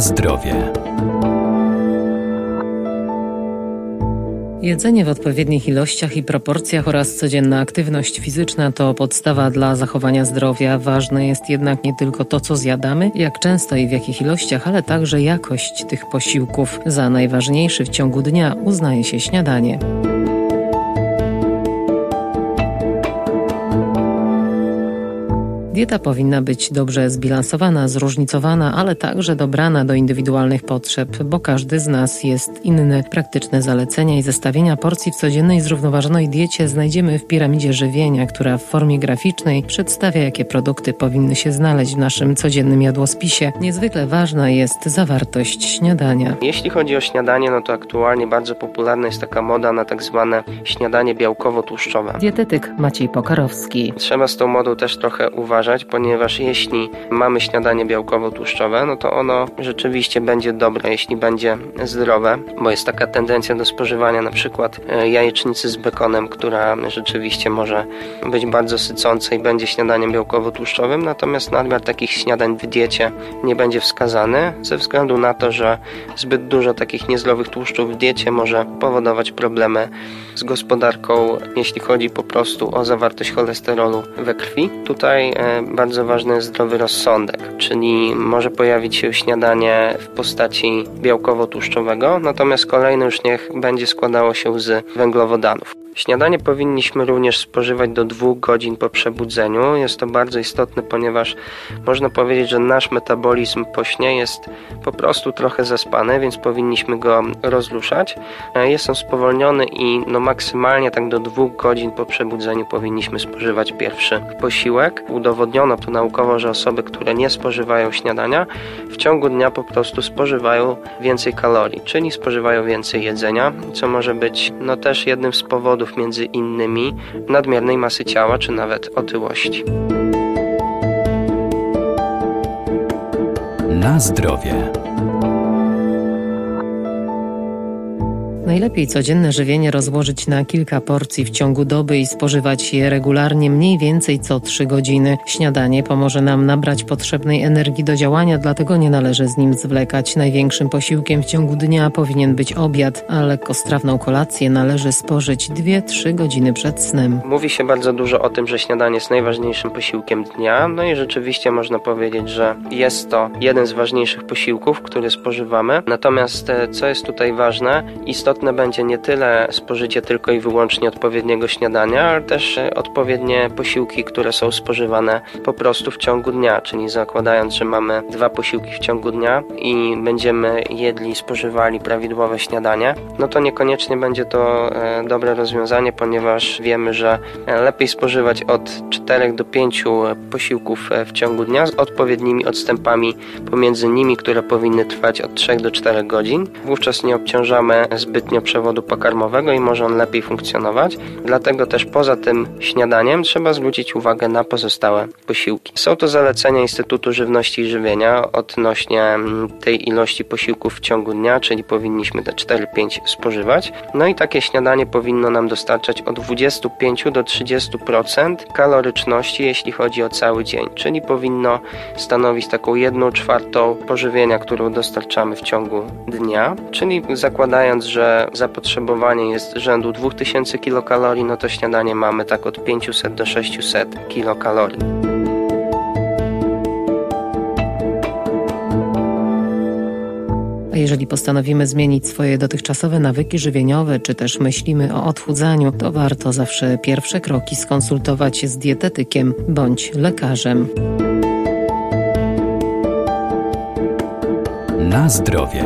Zdrowie. Jedzenie w odpowiednich ilościach i proporcjach oraz codzienna aktywność fizyczna to podstawa dla zachowania zdrowia. Ważne jest jednak nie tylko to, co zjadamy, jak często i w jakich ilościach, ale także jakość tych posiłków. Za najważniejszy w ciągu dnia uznaje się śniadanie. Dieta powinna być dobrze zbilansowana, zróżnicowana, ale także dobrana do indywidualnych potrzeb, bo każdy z nas jest inny. Praktyczne zalecenia i zestawienia porcji w codziennej zrównoważonej diecie znajdziemy w piramidzie żywienia, która w formie graficznej przedstawia, jakie produkty powinny się znaleźć w naszym codziennym jadłospisie. Niezwykle ważna jest zawartość śniadania. Jeśli chodzi o śniadanie, no to aktualnie bardzo popularna jest taka moda na tak zwane śniadanie białkowo-tłuszczowe. Dietetyk Maciej Pokarowski. Trzeba z tą modą też trochę uważać uważać, ponieważ jeśli mamy śniadanie białkowo-tłuszczowe, no to ono rzeczywiście będzie dobre, jeśli będzie zdrowe, bo jest taka tendencja do spożywania na przykład e, jajecznicy z bekonem, która rzeczywiście może być bardzo sycąca i będzie śniadaniem białkowo-tłuszczowym, natomiast nadmiar takich śniadań w diecie nie będzie wskazany ze względu na to, że zbyt dużo takich niezdrowych tłuszczów w diecie może powodować problemy z gospodarką, jeśli chodzi po prostu o zawartość cholesterolu we krwi. Tutaj bardzo ważny jest zdrowy rozsądek, czyli może pojawić się śniadanie w postaci białkowo-tłuszczowego, natomiast kolejne już niech będzie składało się z węglowodanów. Śniadanie powinniśmy również spożywać do dwóch godzin po przebudzeniu. Jest to bardzo istotne, ponieważ można powiedzieć, że nasz metabolizm po śnie jest po prostu trochę zaspany, więc powinniśmy go rozruszać. E, jest on spowolniony i no maksymalnie tak do dwóch godzin po przebudzeniu powinniśmy spożywać pierwszy posiłek. Udowodniono to naukowo, że osoby, które nie spożywają śniadania, w ciągu dnia po prostu spożywają więcej kalorii, czyli spożywają więcej jedzenia, co może być no też jednym z powodów, powodów między innymi nadmiernej masy ciała czy nawet otyłości. Na zdrowie. Najlepiej codzienne żywienie rozłożyć na kilka porcji w ciągu doby i spożywać je regularnie mniej więcej co 3 godziny. Śniadanie pomoże nam nabrać potrzebnej energii do działania, dlatego nie należy z nim zwlekać. Największym posiłkiem w ciągu dnia powinien być obiad, a lekkostrawną kolację należy spożyć 2-3 godziny przed snem. Mówi się bardzo dużo o tym, że śniadanie jest najważniejszym posiłkiem dnia, no i rzeczywiście można powiedzieć, że jest to jeden z ważniejszych posiłków, który spożywamy. Natomiast e, co jest tutaj ważne, istotne istotne będzie nie tyle spożycie tylko i wyłącznie odpowiedniego śniadania, ale też e, odpowiednie posiłki, które są spożywane po prostu w ciągu dnia, czyli zakładając, że mamy dwa posiłki w ciągu dnia i będziemy jedli, spożywali prawidłowe śniadanie, no to niekoniecznie będzie to e, dobre rozwiązanie, ponieważ wiemy, że e, lepiej spożywać od 4 do 5 posiłków w ciągu dnia z odpowiednimi odstępami pomiędzy nimi, które powinny trwać od 3 do 4 godzin. Wówczas nie obciążamy zbyt przewodu pokarmowego i może on lepiej funkcjonować. Dlatego też poza tym śniadaniem trzeba zwrócić uwagę na pozostałe posiłki. Są to zalecenia Instytutu Żywności i Żywienia odnośnie mm, tej ilości posiłków w ciągu dnia, czyli powinniśmy te 4-5 spożywać. No i takie śniadanie powinno nam dostarczać od 25 do 30% kaloryczności, jeśli chodzi o cały dzień, czyli powinno stanowić taką jedną czwartą pożywienia, którą dostarczamy w ciągu dnia, czyli zakładając, że zapotrzebowanie jest rzędu 2000 kilokalorii, no to śniadanie mamy tak od 500 do 600 kilokalorii. A jeżeli postanowimy zmienić swoje dotychczasowe nawyki żywieniowe, czy też myślimy o odchudzaniu, to warto zawsze pierwsze kroki skonsultować z dietetykiem bądź lekarzem. Na zdrowie.